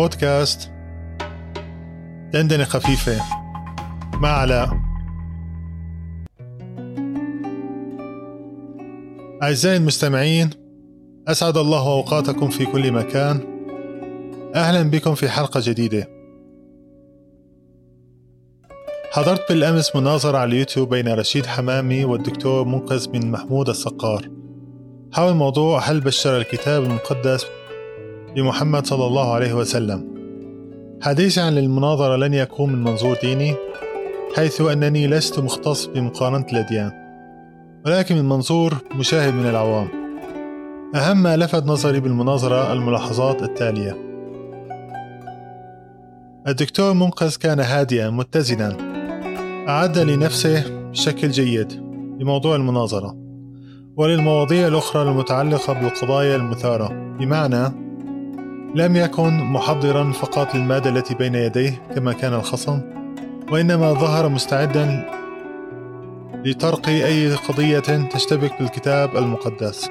بودكاست. دندنة خفيفة. مع علاء. أعزائي المستمعين أسعد الله أوقاتكم في كل مكان. أهلا بكم في حلقة جديدة. حضرت بالأمس مناظرة على اليوتيوب بين رشيد حمامي والدكتور منقذ بن محمود الصقار حول موضوع هل بشر الكتاب المقدس بمحمد صلى الله عليه وسلم. حديثي عن المناظرة لن يكون من منظور ديني حيث أنني لست مختص بمقارنة الأديان ولكن من منظور مشاهد من العوام. أهم ما لفت نظري بالمناظرة الملاحظات التالية. الدكتور منقذ كان هادئا متزنا. أعد لنفسه بشكل جيد لموضوع المناظرة وللمواضيع الأخرى المتعلقة بالقضايا المثارة بمعنى لم يكن محضرا فقط للمادة التي بين يديه كما كان الخصم وإنما ظهر مستعدا لترقي أي قضية تشتبك بالكتاب المقدس.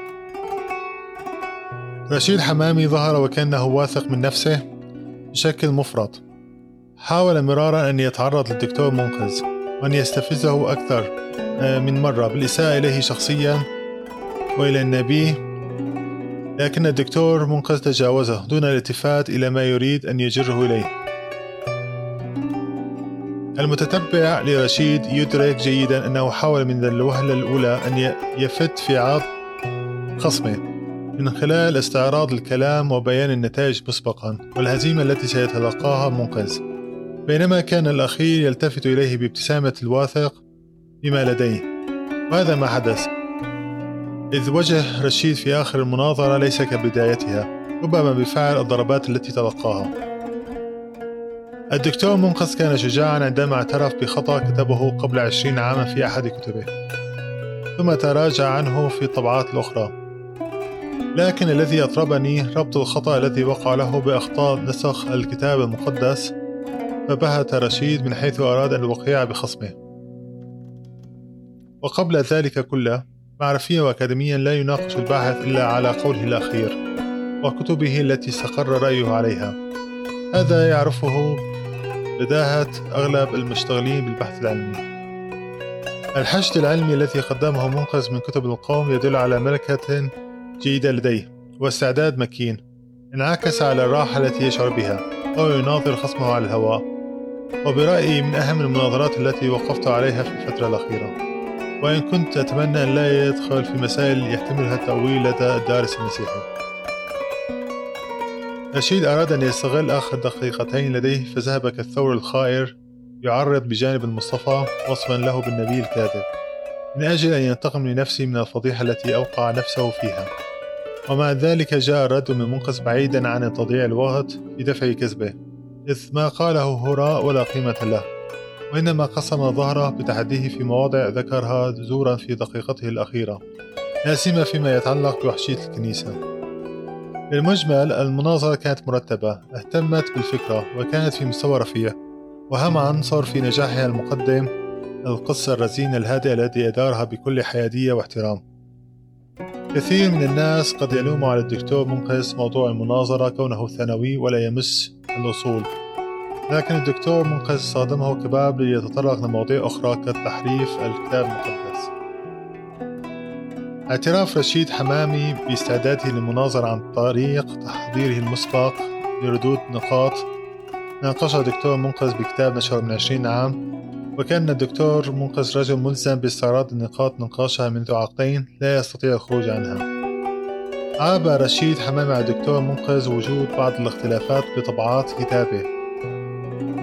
رشيد حمامي ظهر وكأنه واثق من نفسه بشكل مفرط. حاول مرارا أن يتعرض للدكتور منقذ وأن يستفزه أكثر آه، من مرة. بالإساءة إليه شخصيا وإلى النبي لكن الدكتور منقذ تجاوزه دون الالتفات إلى ما يريد أن يجره إليه. المتتبع لرشيد يدرك جيدا أنه حاول من الوهلة الأولى أن يفت في عرض خصمه. من خلال استعراض الكلام وبيان النتائج مسبقا والهزيمة التي سيتلقاها منقذ. بينما كان الأخير يلتفت إليه بابتسامة الواثق بما لديه. وهذا ما حدث؟ إذ وجه رشيد في آخر المناظرة ليس كبدايتها ربما بفعل الضربات التي تلقاها. الدكتور منقذ كان شجاعا عندما اعترف بخطأ كتبه قبل عشرين عاما في أحد كتبه. ثم تراجع عنه في الطبعات الأخرى لكن الذي أطربني ربط الخطأ الذي وقع له بأخطاء نسخ الكتاب المقدس فبهت رشيد من حيث أراد الوقيع بخصمه. وقبل ذلك كله معرفيا وأكاديميا لا يناقش الباحث إلا على قوله الأخير وكتبه التي استقر رأيه عليها. هذا يعرفه بداهة أغلب المشتغلين بالبحث العلمي. الحشد العلمي الذي قدمه منقذ من كتب القوم يدل على ملكة جيدة لديه واستعداد مكين. انعكس على الراحة التي يشعر بها وهو يناظر خصمه على الهواء. وبرأيي من أهم المناظرات التي وقفت عليها في الفترة الأخيرة. وإن كنت أتمنى أن لا يدخل في مسائل يحتملها التأويل لدى الدارس المسيحي. رشيد أراد أن يستغل آخر دقيقتين لديه فذهب كالثور الخائر يعرض بجانب المصطفى وصفا له بالنبي الكاذب. من أجل أن ينتقم لنفسه من الفضيحة التي أوقع نفسه فيها. ومع ذلك جاء الرد من منقذ بعيدا عن تضييع الوقت في دفع كذبه إذ ما قاله هراء ولا قيمة له. وإنما قسم ظهره بتحديه في مواضع ذكرها زورا في دقيقته الأخيرة. لا سيما فيما يتعلق بوحشية الكنيسة. بالمجمل المناظرة كانت مرتبة اهتمت بالفكرة وكانت في مستوى رفيع. وأهم عنصر في نجاحها المقدم القصة الرزينة الهادئة التي أدارها بكل حيادية واحترام. كثير من الناس قد يلوم على الدكتور منقذ موضوع المناظرة كونه ثانوي ولا يمس الأصول لكن الدكتور منقذ صادمه كباب ليتطرق لمواضيع أخرى كتحريف الكتاب المقدس. اعتراف رشيد حمامي باستعداده للمناظرة عن طريق تحضيره المسبق لردود نقاط ناقشها الدكتور منقذ بكتاب نشر من عشرين عام وكان الدكتور منقذ رجل ملزم باستعراض النقاط نقاشها منذ عقدين لا يستطيع الخروج عنها. عاب رشيد حمامي على الدكتور منقذ وجود بعض الاختلافات بطبعات كتابه.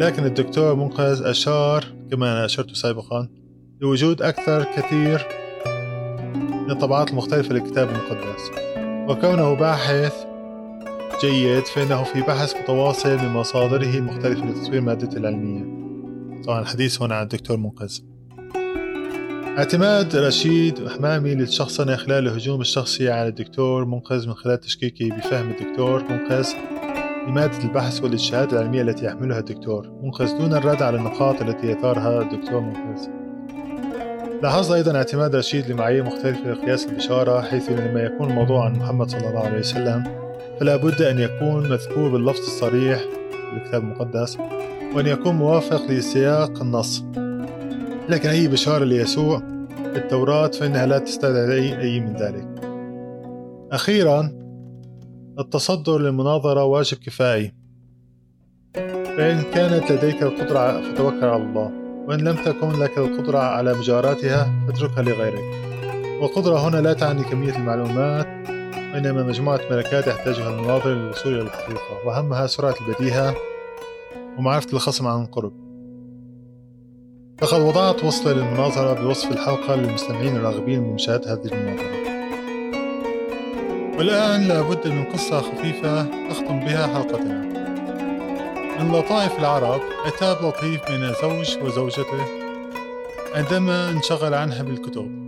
لكن الدكتور منقذ أشار كما أنا أشرت سابقا لوجود أكثر كثير من الطبعات المختلفة للكتاب المقدس. وكونه باحث جيد فإنه في بحث متواصل بمصادره المختلفة لتطوير مادته العلمية. طبعا الحديث هنا عن الدكتور منقذ. اعتماد رشيد حمامي للشخصنة خلال الهجوم الشخصي على الدكتور منقذ من خلال تشكيكه بفهم الدكتور منقذ لمادة البحث والإجتهاد العلمية التي يحملها الدكتور. منقذ دون الرد على النقاط التي يثارها الدكتور منقذ. لاحظت أيضا اعتماد رشيد لمعايير مختلفة لقياس البشارة حيث لما يكون الموضوع عن محمد صلى الله عليه وسلم فلا بد أن يكون مذكور باللفظ الصريح في الكتاب المقدس وأن يكون موافق لسياق النص. لكن أي بشارة ليسوع في التوراة فإنها لا تستدعي أي من ذلك. أخيرا التصدر للمناظرة واجب كفائي فإن كانت لديك القدرة فتوكل على الله. وإن لم تكن لك القدرة على مجاراتها فاتركها لغيرك. والقدرة هنا لا تعني كمية المعلومات وإنما مجموعة ملكات يحتاجها المناظر للوصول إلى الحقيقة. وأهمها سرعة البديهة ومعرفة الخصم عن قرب لقد وضعت وصلة للمناظرة بوصف الحلقة للمستمعين الراغبين بمشاهدة هذه المناظرة. والآن لابد من قصة خفيفة أختم بها حلقتنا. من لطائف العرب عتاب لطيف بين زوج وزوجته عندما انشغل عنها بالكتب.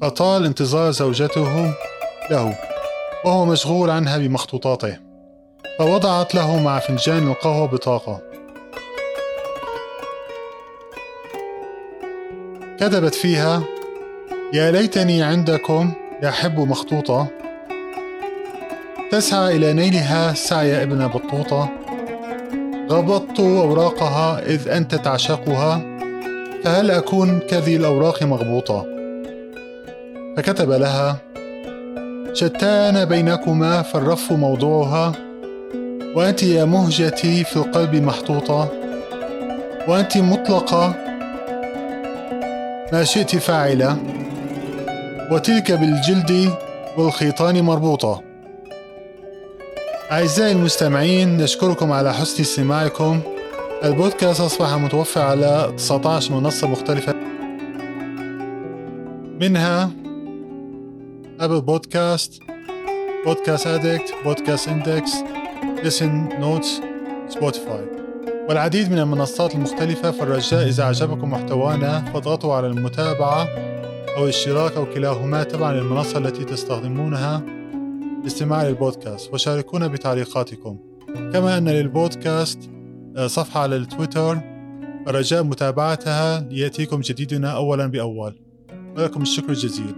فطال انتظار زوجته له وهو مشغول عنها بمخطوطاته. فوضعت له مع فنجان القهوة بطاقة. كتبت فيها يا ليتني عندكم يحب مخطوطة. تسعى إلى نيلها سعي ابن بطوطة. غبطت أوراقها إذ أنت تعشقها. فهل أكون كذي الأوراق مغبوطة؟ فكتب لها. شتان بينكما فالرف موضوعها. وأنت يا مهجتي في القلب محطوطة. وأنت مطلقة. ما شئت فاعلة. وتلك بالجلد والخيطان مربوطة. أعزائي المستمعين نشكركم على حسن استماعكم. البودكاست أصبح متوفر على 19 منصة مختلفة. منها Apple Podcast Podcast Addict Podcast Index Listen Notes Spotify والعديد من المنصات المختلفة فالرجاء إذا أعجبكم محتوانا فاضغطوا على المتابعة أو الاشتراك أو كلاهما تبعا للمنصة التي تستخدمونها لاستماع للبودكاست وشاركونا بتعليقاتكم. كما أن للبودكاست آه، صفحة على التويتر رجاء متابعتها ليأتيكم جديدنا أولا بأول. ولكم الشكر الجزيل.